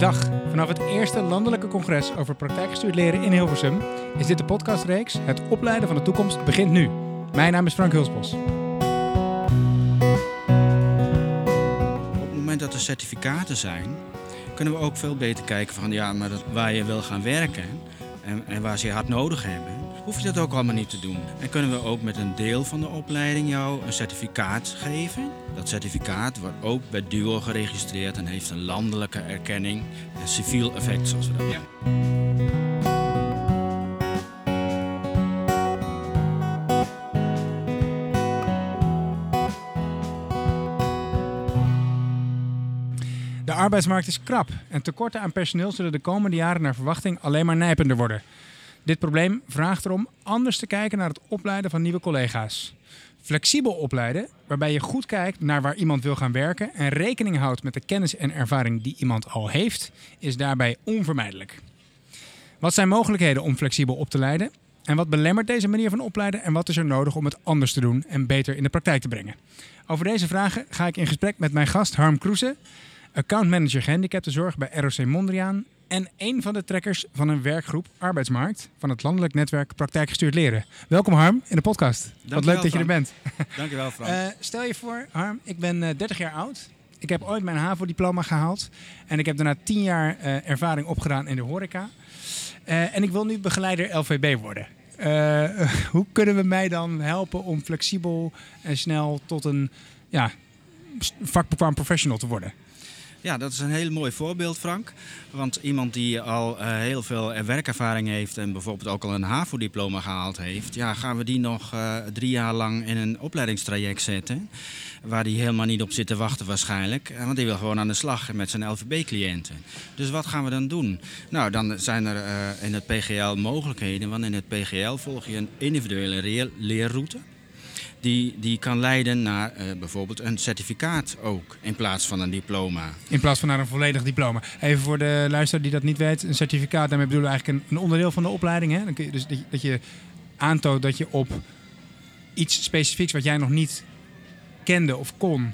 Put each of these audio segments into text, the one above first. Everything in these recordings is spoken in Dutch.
Dag. Vanaf het eerste landelijke congres over praktijkgestuurd leren in Hilversum is dit de podcastreeks Het opleiden van de toekomst begint nu. Mijn naam is Frank Hulsbos. Op het moment dat er certificaten zijn, kunnen we ook veel beter kijken van ja, maar dat, waar je wil gaan werken en, en waar ze je hard nodig hebben, hoef je dat ook allemaal niet te doen. En kunnen we ook met een deel van de opleiding jou een certificaat geven. Dat certificaat wordt ook bij DUO geregistreerd en heeft een landelijke erkenning, een civiel effect zoals we dat noemen. De arbeidsmarkt is krap en tekorten aan personeel zullen de komende jaren naar verwachting alleen maar nijpender worden. Dit probleem vraagt erom anders te kijken naar het opleiden van nieuwe collega's. Flexibel opleiden, waarbij je goed kijkt naar waar iemand wil gaan werken en rekening houdt met de kennis en ervaring die iemand al heeft, is daarbij onvermijdelijk. Wat zijn mogelijkheden om flexibel op te leiden? En wat belemmert deze manier van opleiden en wat is er nodig om het anders te doen en beter in de praktijk te brengen? Over deze vragen ga ik in gesprek met mijn gast Harm Kroese, accountmanager gehandicaptenzorg bij ROC Mondriaan en een van de trekkers van een werkgroep Arbeidsmarkt van het landelijk netwerk Praktijkgestuurd Leren. Welkom Harm in de podcast. Wat leuk dat je er bent. Dankjewel Frank. Eh, stel je voor, Harm, ik ben eh, 30 jaar oud. Ik heb ooit mijn HAVO-diploma gehaald. En ik heb daarna 10 jaar eh, ervaring opgedaan in de horeca. Eh, en ik wil nu begeleider LVB worden. Eh, hoe kunnen we mij dan helpen om flexibel en snel tot een ja, vakbekwaam professional te worden? Ja, dat is een heel mooi voorbeeld, Frank. Want iemand die al eh, heel veel eh, werkervaring heeft en bijvoorbeeld ook al een HAVO-diploma gehaald heeft, ja, gaan we die nog eh, drie jaar lang in een opleidingstraject zetten. Waar die helemaal niet op zit te wachten waarschijnlijk. Want die wil gewoon aan de slag met zijn LVB-cliënten. Dus wat gaan we dan doen? Nou, dan zijn er in het PGL mogelijkheden. Want in het PGL volg je een individuele leer- leerroute die, die kan leiden naar eh, bijvoorbeeld een certificaat ook, in plaats van een diploma. In plaats van naar een volledig diploma. Even voor de luisteraar die dat niet weet. Een certificaat, daarmee bedoelen we eigenlijk een, een onderdeel van de opleiding. Hè? Dan kun je dus dat je, dat je aantoont dat je op iets specifieks wat jij nog niet kende of kon...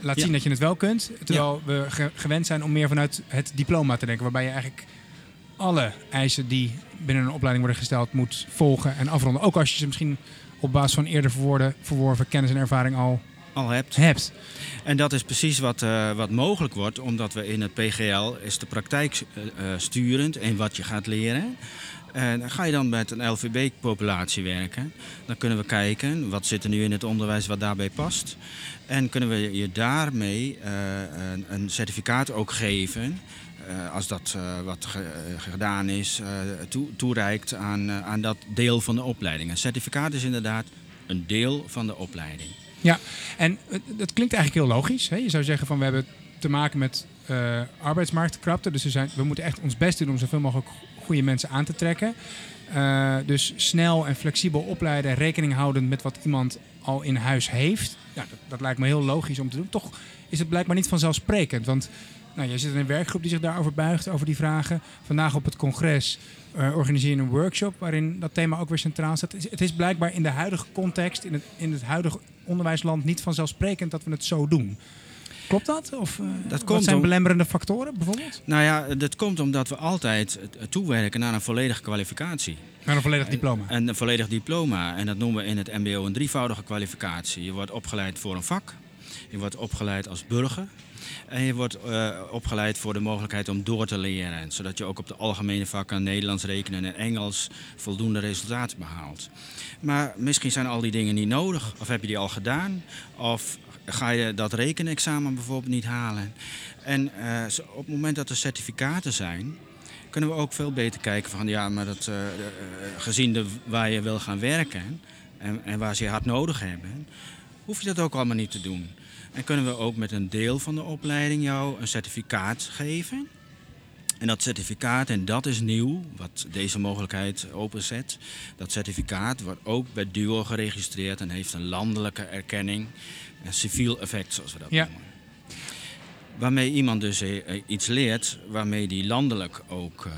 laat Ja. zien dat je het wel kunt. Terwijl we ge- gewend zijn om meer vanuit het diploma te denken. Waarbij je eigenlijk alle eisen die binnen een opleiding worden gesteld moet volgen en afronden. Ook als je ze misschien op basis van eerder verwoorden, verworven kennis en ervaring al Al hebt. hebt. En dat is precies wat, eh, wat mogelijk wordt, omdat we in het PGL is de praktijk eh, eh, sturend in wat je gaat leren. En ga je dan met een LVB-populatie werken, dan kunnen we kijken wat zit er nu in het onderwijs wat daarbij past. En kunnen we je daarmee een, een certificaat ook geven, als dat eh, wat eh, gedaan is, eh, toe- toereikt aan, eh, aan dat deel van de opleiding. Een certificaat is inderdaad een deel van de opleiding. Ja, en dat klinkt eigenlijk heel logisch. Hè? Je zou zeggen van we hebben te maken met eh arbeidsmarktkrapte. Dus we, moeten echt ons best doen om zoveel mogelijk goede mensen aan te trekken. Eh, dus snel en flexibel opleiden en rekening houden met wat iemand al in huis heeft. Ja, dat, dat lijkt me heel logisch om te doen. Toch is het blijkbaar niet vanzelfsprekend. Want nou, jij zit in een werkgroep die zich daarover buigt, over die vragen. Vandaag op het congres eh, organiseer je een workshop waarin dat thema ook weer centraal staat. Het is- blijkbaar in de huidige context, in het, in het huidige onderwijsland, niet vanzelfsprekend dat we het zo doen. Klopt dat? Of eh, wat komt zijn om- belemmerende factoren bijvoorbeeld? Nou ja, dat komt omdat we altijd toewerken naar een volledige kwalificatie. Naar een volledig diploma. En een volledig diploma. En dat noemen we in het MBO een drievoudige kwalificatie. Je wordt opgeleid voor een vak. Je wordt opgeleid als burger. En je wordt eh, opgeleid voor de mogelijkheid om door te leren. Zodat je ook op de algemene vakken Nederlands, rekenen en Engels voldoende resultaten behaalt. Maar misschien zijn al die dingen niet nodig. Of heb je die al gedaan? Of ga je dat rekenexamen bijvoorbeeld niet halen? En eh, op het moment dat er certificaten zijn, kunnen we ook veel beter kijken van ja, maar dat, eh, gezien de, waar je wil gaan werken en, en waar ze je hard nodig hebben, hoef je dat ook allemaal niet te doen. En kunnen we ook met een deel van de opleiding jou een certificaat geven. En dat certificaat, en dat is nieuw, wat deze mogelijkheid openzet. Dat certificaat wordt ook bij DUO geregistreerd en heeft een landelijke erkenning. Een civiel effect, zoals we dat Ja. noemen. Waarmee iemand dus eh, eh, iets leert, waarmee die landelijk ook eh,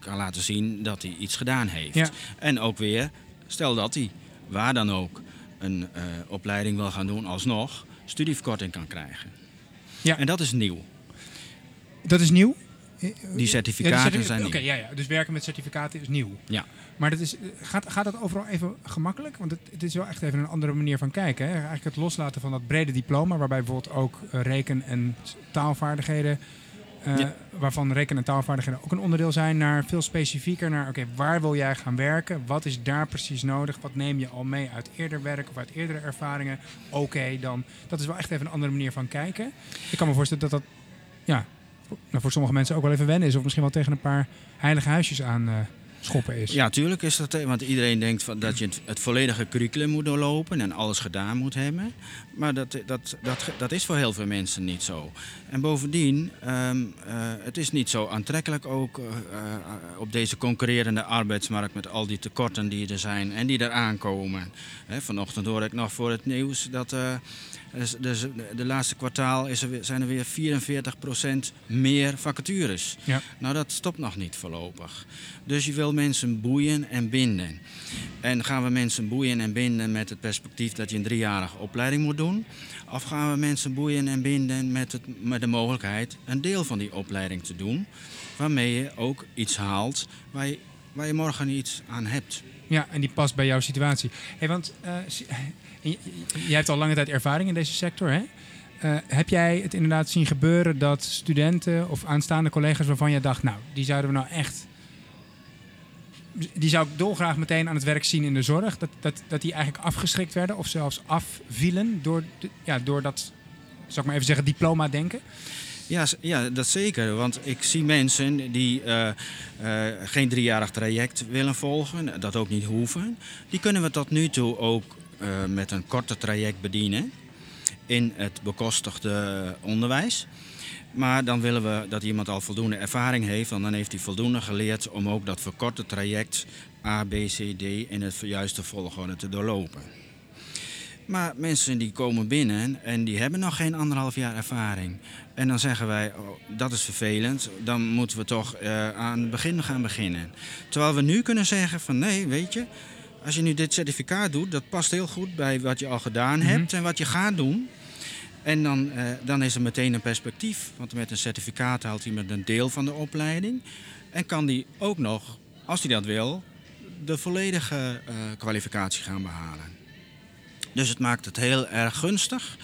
kan laten zien dat hij iets gedaan heeft. Ja. En ook weer, stel dat hij waar dan ook een eh, opleiding wil gaan doen, alsnog studieverkorting kan krijgen. Ja. En dat is nieuw. Dat is nieuw? Die certificaten zijn nieuw. Oké, ja, ja. Dus werken met certificaten is nieuw. Ja. Maar dat is, gaat, gaat dat overal even gemakkelijk? Want het, het is wel echt even een andere manier van kijken. Hè? Eigenlijk het loslaten van dat brede diploma, waarbij bijvoorbeeld ook eh, reken- en taalvaardigheden, eh, waarvan reken- en taalvaardigheden ook een onderdeel zijn, naar veel specifieker naar, oké, waar wil jij gaan werken? Wat is daar precies nodig? Wat neem je al mee uit eerder werk of uit eerdere ervaringen? Oké, dan. Dat is wel echt even een andere manier van kijken. Ik kan me voorstellen dat dat, ja, voor, nou, voor sommige mensen ook wel even wennen is. Of misschien wel tegen een paar heilige huisjes aan eh, schoppen is. Ja, tuurlijk is dat. Want iedereen denkt van dat je het, het volledige curriculum moet doorlopen en alles gedaan moet hebben. Maar dat, dat, dat, dat is voor heel veel mensen niet zo. En bovendien, eh, het is niet zo aantrekkelijk ook eh, eh, op deze concurrerende arbeidsmarkt met al die tekorten die er zijn en die eraan komen. Hè, vanochtend hoorde ik nog voor het nieuws dat. dus, dus de, laatste kwartaal is er, weer- zijn er weer 44% meer vacatures. Ja. Nou, dat stopt nog niet voorlopig. Dus je wil mensen boeien en binden. En gaan we mensen boeien en binden met het perspectief dat je een driejarige opleiding moet doen? Of gaan we mensen boeien en binden met, het, met de mogelijkheid een deel van die opleiding te doen? Waarmee je ook iets haalt waar je, waar je morgen iets aan hebt. Ja, en die past bij jouw situatie. Hey, want eh, jij hebt al lange tijd ervaring in deze sector, hè? Eh, heb jij het inderdaad zien gebeuren dat studenten of aanstaande collega's waarvan je dacht, nou, die zouden we nou echt. Die zou ik dolgraag meteen aan het werk zien in de zorg. Dat, dat, dat die eigenlijk afgeschrikt werden of zelfs afvielen door, ja, door dat, zal ik maar even zeggen, diploma denken. Ja, ja, dat zeker. Want ik zie mensen die eh, eh, geen driejarig traject willen volgen, dat ook niet hoeven. Die kunnen we tot nu toe ook eh, met een korter traject bedienen in het bekostigde onderwijs. Maar dan willen we dat iemand al voldoende ervaring heeft, want dan heeft hij voldoende geleerd om ook dat verkorte traject A, B, C, D in het juiste volgorde te doorlopen. Maar mensen die komen binnen en die hebben nog geen anderhalf jaar ervaring. En dan zeggen wij, oh, dat is vervelend, dan moeten we toch eh, aan het begin gaan beginnen. Terwijl we nu kunnen zeggen van nee, weet je, als je nu dit certificaat doet, dat past heel goed bij wat je al gedaan Mhm. hebt en wat je gaat doen. En dan, eh, dan is er meteen een perspectief. Want met een certificaat haalt iemand een deel van de opleiding. En kan die ook nog, als hij dat wil, de volledige eh, kwalificatie gaan behalen. Dus het maakt het heel erg gunstig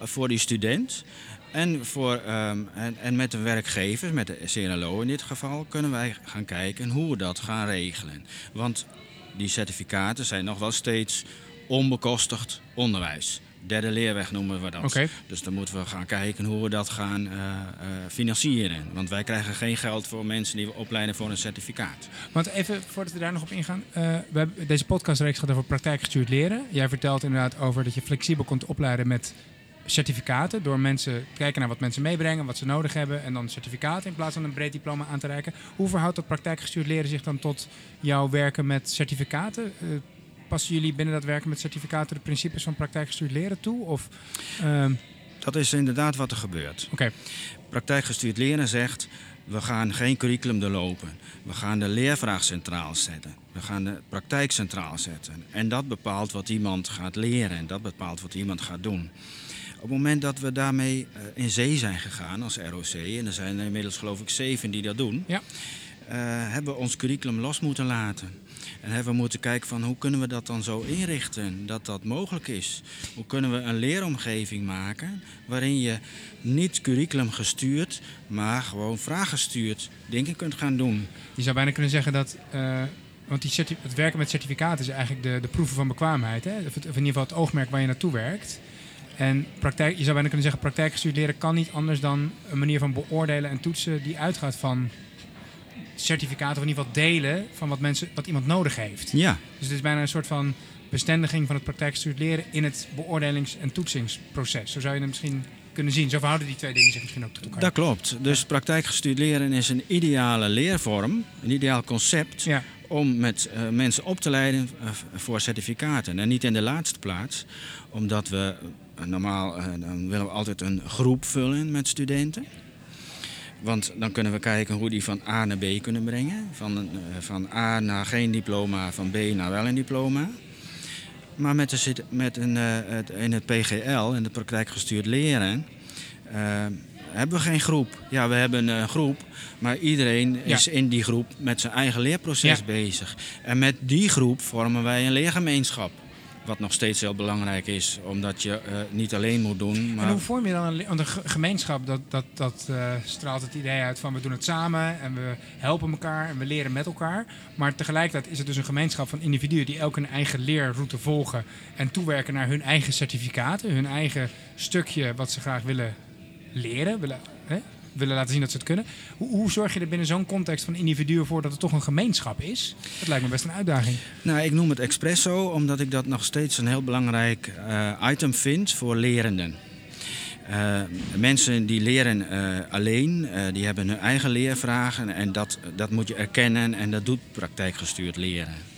voor die student. En, voor, ehm, en, en met de werkgever, met de CNLO in dit geval, kunnen wij gaan kijken hoe we dat gaan regelen. Want die certificaten zijn nog wel steeds onbekostigd onderwijs. Derde leerweg noemen we dat. Dus dan moeten we gaan kijken hoe we dat gaan eh, eh, financieren. Want wij krijgen geen geld voor mensen die we opleiden voor een certificaat. Want even voordat we daar nog op ingaan. eh, we hebben, deze podcastreeks gaat over praktijkgestuurd leren. Jij vertelt inderdaad over dat je flexibel kunt opleiden met certificaten. Door mensen te kijken naar wat mensen meebrengen, wat ze nodig hebben. En dan certificaten in plaats van een breed diploma aan te reiken. Hoe verhoudt dat praktijkgestuurd leren zich dan tot jouw werken met certificaten? Eh, passen jullie binnen dat werken met certificaten de principes van praktijkgestuurd leren toe? Of, ehm, Dat is inderdaad wat er gebeurt. Oké, Praktijkgestuurd leren zegt, we gaan geen curriculum doorlopen. We gaan de leervraag centraal zetten. We gaan de praktijk centraal zetten. En dat bepaalt wat iemand gaat leren en dat bepaalt wat iemand gaat doen. Op het moment dat we daarmee eh, in zee zijn gegaan als ROC, en er zijn er inmiddels geloof ik zeven die dat doen, Ja. eh, hebben we ons curriculum los moeten laten. En hebben we moeten kijken van hoe kunnen we dat dan zo inrichten dat dat mogelijk is. Hoe kunnen we een leeromgeving maken waarin je niet curriculum gestuurd, maar gewoon vraaggestuurd dingen kunt gaan doen. je zou bijna kunnen zeggen dat... eh, want die het werken met certificaten is eigenlijk de, de proeven van bekwaamheid. Hè? Of, het- of in ieder geval het oogmerk waar je naartoe werkt. En praktijk, je zou bijna kunnen zeggen, praktijkgestuurd leren kan niet anders dan een manier van beoordelen en toetsen die uitgaat van certificaten, of in ieder geval delen van wat, mensen, wat iemand nodig heeft. Ja, Dus het is bijna een soort van bestendiging van het praktijkgestuurd leren in het beoordelings- en toetsingsproces. Zo zou je het misschien kunnen zien. Zo verhouden die twee dingen zich misschien ook tot elkaar. dat klopt. Dus praktijkgestuurd leren is een ideale leervorm, een ideaal concept Ja, om met eh, mensen op te leiden eh, voor certificaten. En niet in de laatste plaats, omdat we eh, normaal dan willen we altijd een groep vullen met studenten. Want dan kunnen we kijken hoe die van A naar B kunnen brengen. Van, van A naar geen diploma, van B naar wel een diploma. Maar met de, met een, eh, het, in het PGL, in de praktijkgestuurd leren, eh, hebben we geen groep. Ja, we hebben een groep, maar iedereen is in die groep met zijn eigen leerproces bezig. En met die groep vormen wij een leergemeenschap. Wat nog steeds heel belangrijk is, omdat je uh, niet alleen moet doen. Maar... En hoe vorm je dan een, een gemeenschap? Dat, dat, dat uh, straalt het idee uit van we doen het samen en we helpen elkaar en we leren met elkaar. Maar tegelijkertijd is het dus een gemeenschap van individuen die elk een eigen leerroute volgen en toewerken naar hun eigen certificaten, hun eigen stukje wat ze graag willen leren, willen, hè, willen laten zien dat ze het kunnen. Hoe, zorg je er binnen zo'n context van individuen voor dat het toch een gemeenschap is? Dat lijkt me best een uitdaging. Nou, ik noem het expresso omdat ik dat nog steeds een heel belangrijk uh, item vind voor lerenden. Uh, mensen die leren uh, alleen, die hebben hun eigen leervragen en dat, dat moet je erkennen en dat doet praktijkgestuurd leren.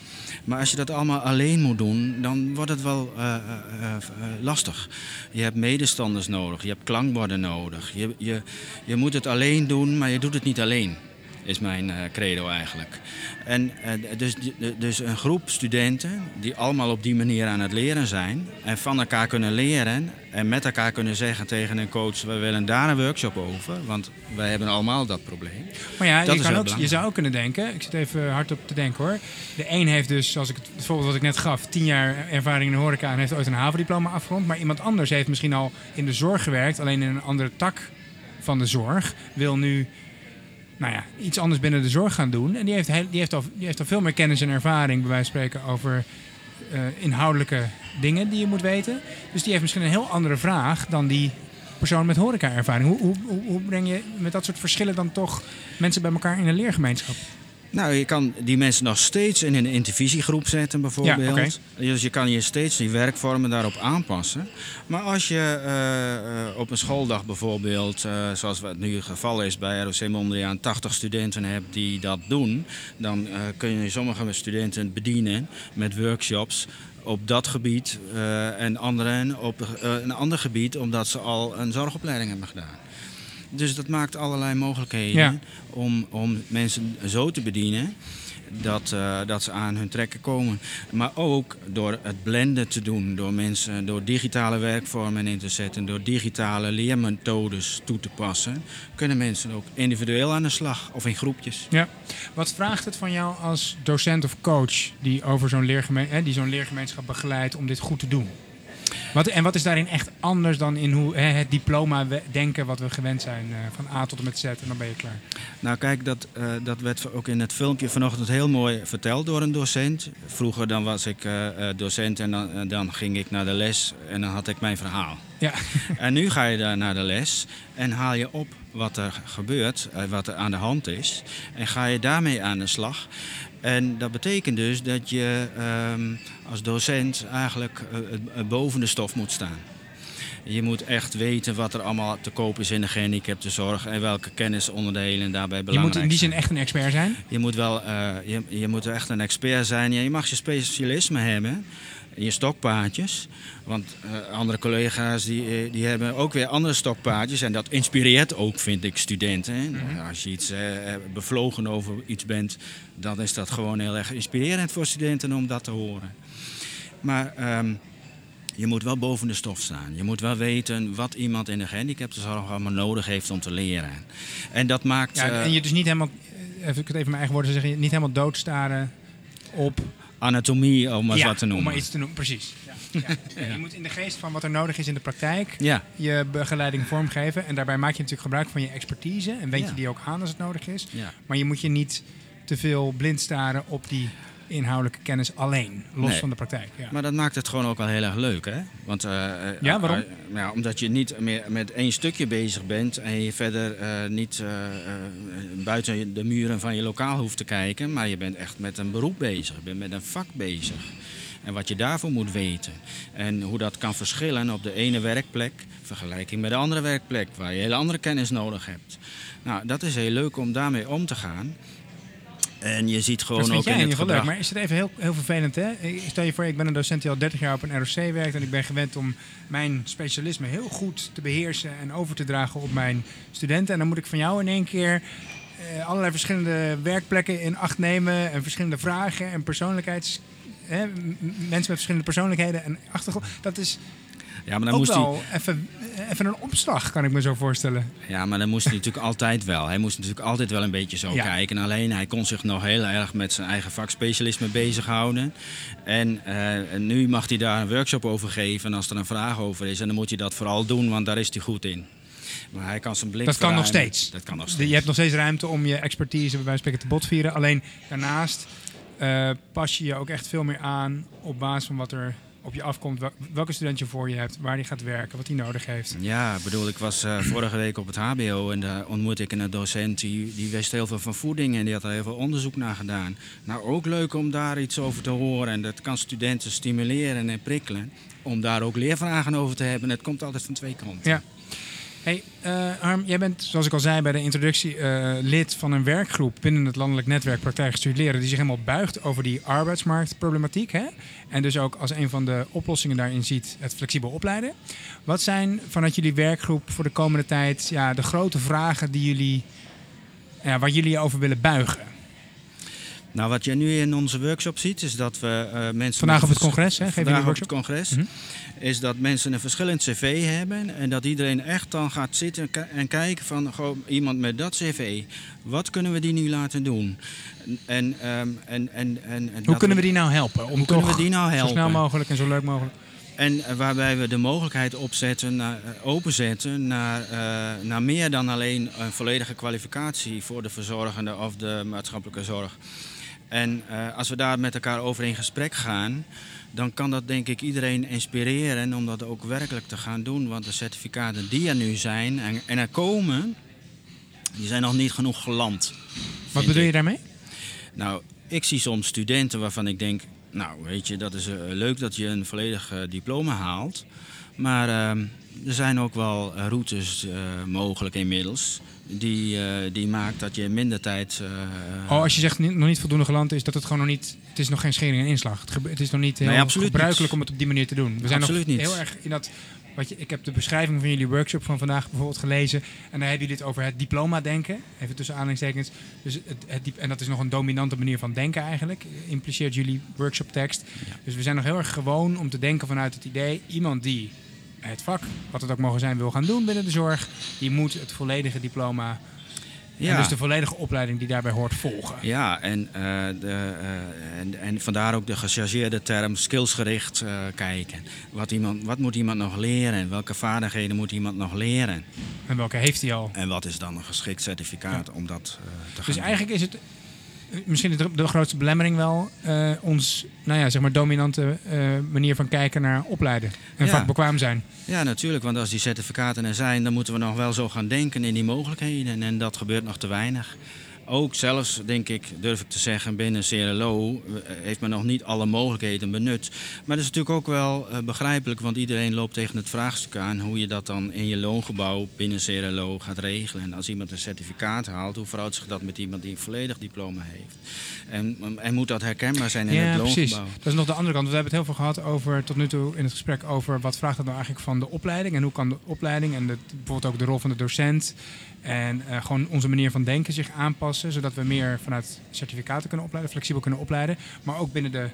Maar als je dat allemaal alleen moet doen, dan wordt het wel uh, uh, uh, lastig. Je hebt medestanders nodig, je hebt klankborden nodig. Je, je, je moet het alleen doen, maar je doet het niet alleen is mijn uh, credo eigenlijk. En uh, dus, dus een groep studenten die allemaal op die manier aan het leren zijn en van elkaar kunnen leren en met elkaar kunnen zeggen tegen een coach: we willen daar een workshop over, want wij hebben allemaal dat probleem. Maar ja, je, kan ook, je zou ook kunnen denken, ik zit even hardop te denken hoor. De een heeft dus, zoals ik het voorbeeld wat ik net gaf, tien jaar ervaring in de horeca en heeft ooit een havendiploma afgerond, maar iemand anders heeft misschien al in de zorg gewerkt, alleen in een andere tak van de zorg, wil nu nou ja, iets anders binnen de zorg gaan doen. En die heeft, die heeft, al, die heeft al veel meer kennis en ervaring, bij wijze van spreken, over uh, inhoudelijke dingen die je moet weten. Dus die heeft misschien een heel andere vraag dan die persoon met horeca-ervaring. Hoe, hoe, hoe breng je met dat soort verschillen dan toch mensen bij elkaar in een leergemeenschap? Nou, je kan die mensen nog steeds in een intervisiegroep zetten, bijvoorbeeld. Ja, okay. Dus je kan je steeds die werkvormen daarop aanpassen. Maar als je uh, op een schooldag bijvoorbeeld, uh, zoals het nu het geval is bij ROC Mondriaan, 80 studenten hebt die dat doen, dan kun je sommige studenten bedienen met workshops op dat gebied en anderen op een ander gebied, omdat ze al een zorgopleiding hebben gedaan. Dus dat maakt allerlei mogelijkheden om, om mensen zo te bedienen dat, uh, dat ze aan hun trekken komen. Maar ook door het blenden te doen, door mensen, door digitale werkvormen in te zetten, door digitale leermethodes toe te passen, kunnen mensen ook individueel aan de slag of in groepjes. Ja. Wat vraagt het van jou als docent of coach die over zo'n leergemeen, die zo'n leergemeenschap begeleidt om dit goed te doen? Wat, en wat is daarin echt anders dan in hoe, hè, het diploma denken wat we gewend zijn uh, van A tot en met Z en dan ben je klaar? Nou kijk, dat, uh, dat werd ook in het filmpje vanochtend heel mooi verteld door een docent. Vroeger dan was ik uh, docent en dan, dan ging ik naar de les en dan had ik mijn verhaal. Ja. en nu ga je daar naar de les en haal je op wat er gebeurt, wat er aan de hand is. En ga je daarmee aan de slag. En dat betekent dus dat je um, als docent eigenlijk uh, boven de stof moet staan. Je moet echt weten wat er allemaal te koop is in de gehandicaptenzorg en welke kennisonderdelen daarbij belangrijk zijn. Je moet in die zin echt een expert zijn? Je moet wel, uh, je, je moet echt een expert zijn. Ja, je mag je specialisme hebben je stokpaardjes. Want uh, andere collega's die, eh, die hebben ook weer andere stokpaardjes. En dat inspireert ook, vind ik, studenten. Mm -hmm. Als je iets uh, bevlogen over iets bent, dan is dat gewoon heel erg inspirerend voor studenten om dat te horen. Maar um, je moet wel boven de stof staan. Je moet wel weten wat iemand in de gehandicaptenzorg allemaal nodig heeft om te leren. En dat maakt... Ja, en je dus niet helemaal, even, ik het even mijn eigen woorden zeggen, niet helemaal doodstaren op anatomie, om maar ja, wat te noemen. om maar iets te noemen, precies. Ja. Ja. Je moet in de geest van wat er nodig is in de praktijk je begeleiding vormgeven. En daarbij maak je natuurlijk gebruik van je expertise. En weet je die ook aan als het nodig is. Maar je moet je niet te veel blind staren op die inhoudelijke kennis alleen, los van de praktijk. Ja. Maar dat maakt het gewoon ook wel heel erg leuk, hè? Want, uh, ja, waarom? Uh, ja, omdat je niet meer met één stukje bezig bent en je verder uh, niet buiten de muren van je lokaal hoeft te kijken, maar je bent echt met een beroep bezig, je bent met een vak bezig. En wat je daarvoor moet weten. En hoe dat kan verschillen op de ene werkplek, vergelijking met de andere werkplek, waar je hele andere kennis nodig hebt. Nou, dat is heel leuk om daarmee om te gaan. En je ziet gewoon ook in het gedrag... Leuk, maar is het even heel, heel vervelend, hè? Stel je voor, ik ben een docent die al 30 jaar op een ROC werkt... en ik ben gewend om mijn specialisme heel goed te beheersen... en over te dragen op mijn studenten. En dan moet ik van jou in één keer eh, allerlei verschillende werkplekken in acht nemen... en verschillende vragen en persoonlijkheids... Hè, mensen met verschillende persoonlijkheden en achtergrond. Dat is Ja, maar dan moest hij, even, even een opslag, kan ik me zo voorstellen. ja, maar dan moest hij natuurlijk altijd wel. Hij moest natuurlijk altijd wel een beetje zo Ja. kijken. Alleen hij kon zich nog heel erg met zijn eigen vakspecialisme bezighouden. En eh, nu mag hij daar een workshop over geven. En als er een vraag over is, en dan moet hij dat vooral doen, want daar is hij goed in. Maar hij kan zijn blik Dat kan nog steeds. Dat kan nog steeds. Je hebt nog steeds ruimte om je expertise bij wijze van te botvieren. Alleen daarnaast eh, pas je je ook echt veel meer aan op basis van wat er op je afkomt. wel- Welke student je voor je hebt, waar die gaat werken, wat hij nodig heeft. Ja, ik bedoel, ik was eh, vorige week op het HBO en daar ontmoette ik een docent die, die wist heel veel van voeding en die had er heel veel onderzoek naar gedaan. Nou, ook leuk om daar iets over te horen en dat kan studenten stimuleren en prikkelen om daar ook leervragen over te hebben. Het komt altijd van twee kanten. Ja. Hey, Harm, jij bent, zoals ik al zei bij de introductie, eh, lid van een werkgroep binnen het landelijk netwerk Praktijk Gestuurd Leren, die zich helemaal buigt over die arbeidsmarktproblematiek. Hè? En dus ook als een van de oplossingen daarin ziet het flexibel opleiden. Wat zijn vanuit jullie werkgroep voor de komende tijd ja, de grote vragen die jullie, ja, waar jullie over willen buigen? Nou, wat je nu in onze workshop ziet, is dat we eh, mensen... Vandaag op het congres, hè? Vandaag op het congres. Mhm. Is dat mensen een verschillend cv hebben. En dat iedereen echt dan gaat zitten en kijken van... Goh, iemand met dat cv, wat kunnen we die nu laten doen? En, ehm, en, en, en, en Hoe kunnen we die nou helpen? Om Hoe kunnen we die nou zo snel helpen? mogelijk en zo leuk mogelijk. En eh, waarbij we de mogelijkheid opzetten, naar, eh, openzetten naar, naar meer dan alleen een volledige kwalificatie voor de verzorgende of de maatschappelijke zorg. En eh, als we daar met elkaar over in gesprek gaan, dan kan dat denk ik iedereen inspireren om dat ook werkelijk te gaan doen. Want de certificaten die er nu zijn en, en er komen, die zijn nog niet genoeg geland. Wat bedoel ik. je daarmee? Nou, ik zie soms studenten waarvan ik denk, nou weet je, dat is eh, leuk dat je een volledig diploma haalt. Maar ehm, er zijn ook wel eh, routes eh, mogelijk inmiddels. Die, eh, die maakt dat je in minder tijd. Oh, als je zegt niet- nog niet voldoende geland is, dat het gewoon nog niet... Het is nog geen schering en inslag. Het, het is nog niet heel Nee, gebruikelijk niet. om het op die manier te doen. We zijn Absoluut nog niet. heel erg in dat... Wat je, ik heb de beschrijving van jullie workshop van vandaag bijvoorbeeld gelezen. En daar hebben jullie het over het diploma denken. Even tussen aanhalingstekens. Dus het, en dat is nog een dominante manier van denken eigenlijk. Impliceert jullie workshoptekst. Dus we zijn nog heel erg gewoon om te denken vanuit het idee... Iemand die het vak, wat het ook mogen zijn, wil gaan doen binnen de zorg... Die moet het volledige diploma... En ja. dus de volledige opleiding die daarbij hoort volgen. Ja, en, eh, de, eh, en, en vandaar ook de gechargeerde term skillsgericht eh, kijken. Wat, iemand, wat moet iemand nog leren? Welke vaardigheden moet iemand nog leren? En welke heeft hij al? En wat is dan een geschikt certificaat om dat te gaan Dus doen? eigenlijk is het misschien de, de grootste belemmering wel eh, ons, nou ja, zeg maar dominante eh, manier van kijken naar opleiden en Ja. vakbekwaam zijn. Ja, natuurlijk. Want als die certificaten er zijn, dan moeten we nog wel zo gaan denken in die mogelijkheden. En dat gebeurt nog te weinig. Ook zelfs, denk ik, durf ik te zeggen, binnen CRLO eh, heeft men nog niet alle mogelijkheden benut. Maar dat is natuurlijk ook wel eh, begrijpelijk, want iedereen loopt tegen het vraagstuk aan hoe je dat dan in je loongebouw binnen CRLO gaat regelen. En als iemand een certificaat haalt, hoe verhoudt zich dat met iemand die een volledig diploma heeft? En, en moet dat herkenbaar zijn in ja, het precies. loongebouw? Dat is nog de andere kant. We hebben het heel veel gehad over, tot nu toe in het gesprek, over wat vraagt dat nou eigenlijk van de opleiding en hoe kan de opleiding en de, bijvoorbeeld ook de rol van de docent en eh, gewoon onze manier van denken zich aanpassen, zodat we meer vanuit certificaten kunnen opleiden, flexibel kunnen opleiden, maar ook binnen de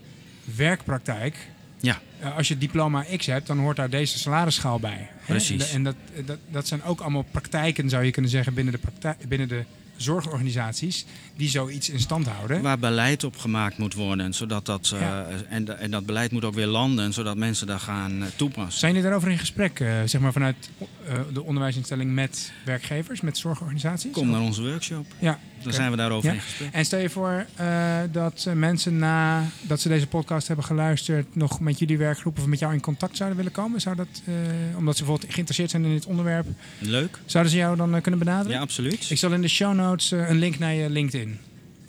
werkpraktijk Ja, Eh, als je diploma X hebt, dan hoort daar deze salarisschaal bij. hè? Precies. En, dat, dat, dat zijn ook allemaal praktijken, zou je kunnen zeggen, binnen de, praktijk, binnen de zorgorganisaties die zoiets in stand houden. Waar beleid op gemaakt moet worden. Zodat dat, eh, en, en dat beleid moet ook weer landen, zodat mensen dat gaan eh, toepassen. Zijn jullie daarover in gesprek, eh, zeg maar vanuit eh, de onderwijsinstelling met werkgevers, met zorgorganisaties? Kom naar onze workshop, Ja. dan zijn we daarover Ja. in gesprek. En stel je voor eh, dat eh, mensen na dat ze deze podcast hebben geluisterd nog met jullie werkgroep of met jou in contact zouden willen komen? Zou dat, eh, omdat ze bijvoorbeeld geïnteresseerd zijn in dit onderwerp, Leuk? zouden ze jou dan eh, kunnen benaderen? Ja, absoluut. Ik zal in de show notes eh, een link naar je LinkedIn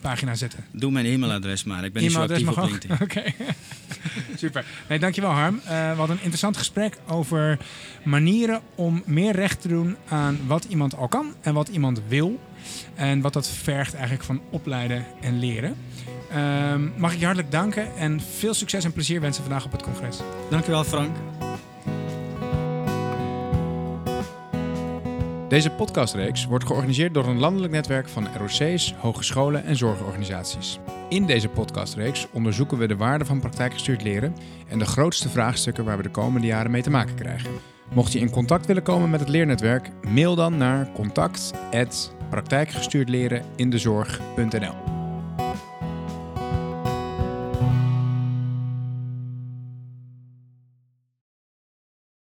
pagina zetten. Doe mijn e-mailadres maar. Ik ben niet zo actief op. LinkedIn. Oké. Super. Nee, dankjewel Harm. Eh, we hadden een interessant gesprek over manieren om meer recht te doen aan wat iemand al kan en wat iemand wil. En wat dat vergt eigenlijk van opleiden en leren. Ehm, mag ik je hartelijk danken en veel succes en plezier wensen vandaag op het congres. Dankjewel Frank. Deze podcastreeks wordt georganiseerd door een landelijk netwerk van ROC's, hogescholen en zorgorganisaties. In deze podcastreeks onderzoeken we de waarde van praktijkgestuurd leren en de grootste vraagstukken waar we de komende jaren mee te maken krijgen. Mocht je in contact willen komen met het leernetwerk, mail dan naar contact@praktijkgestuurdlerenindezorg.nl.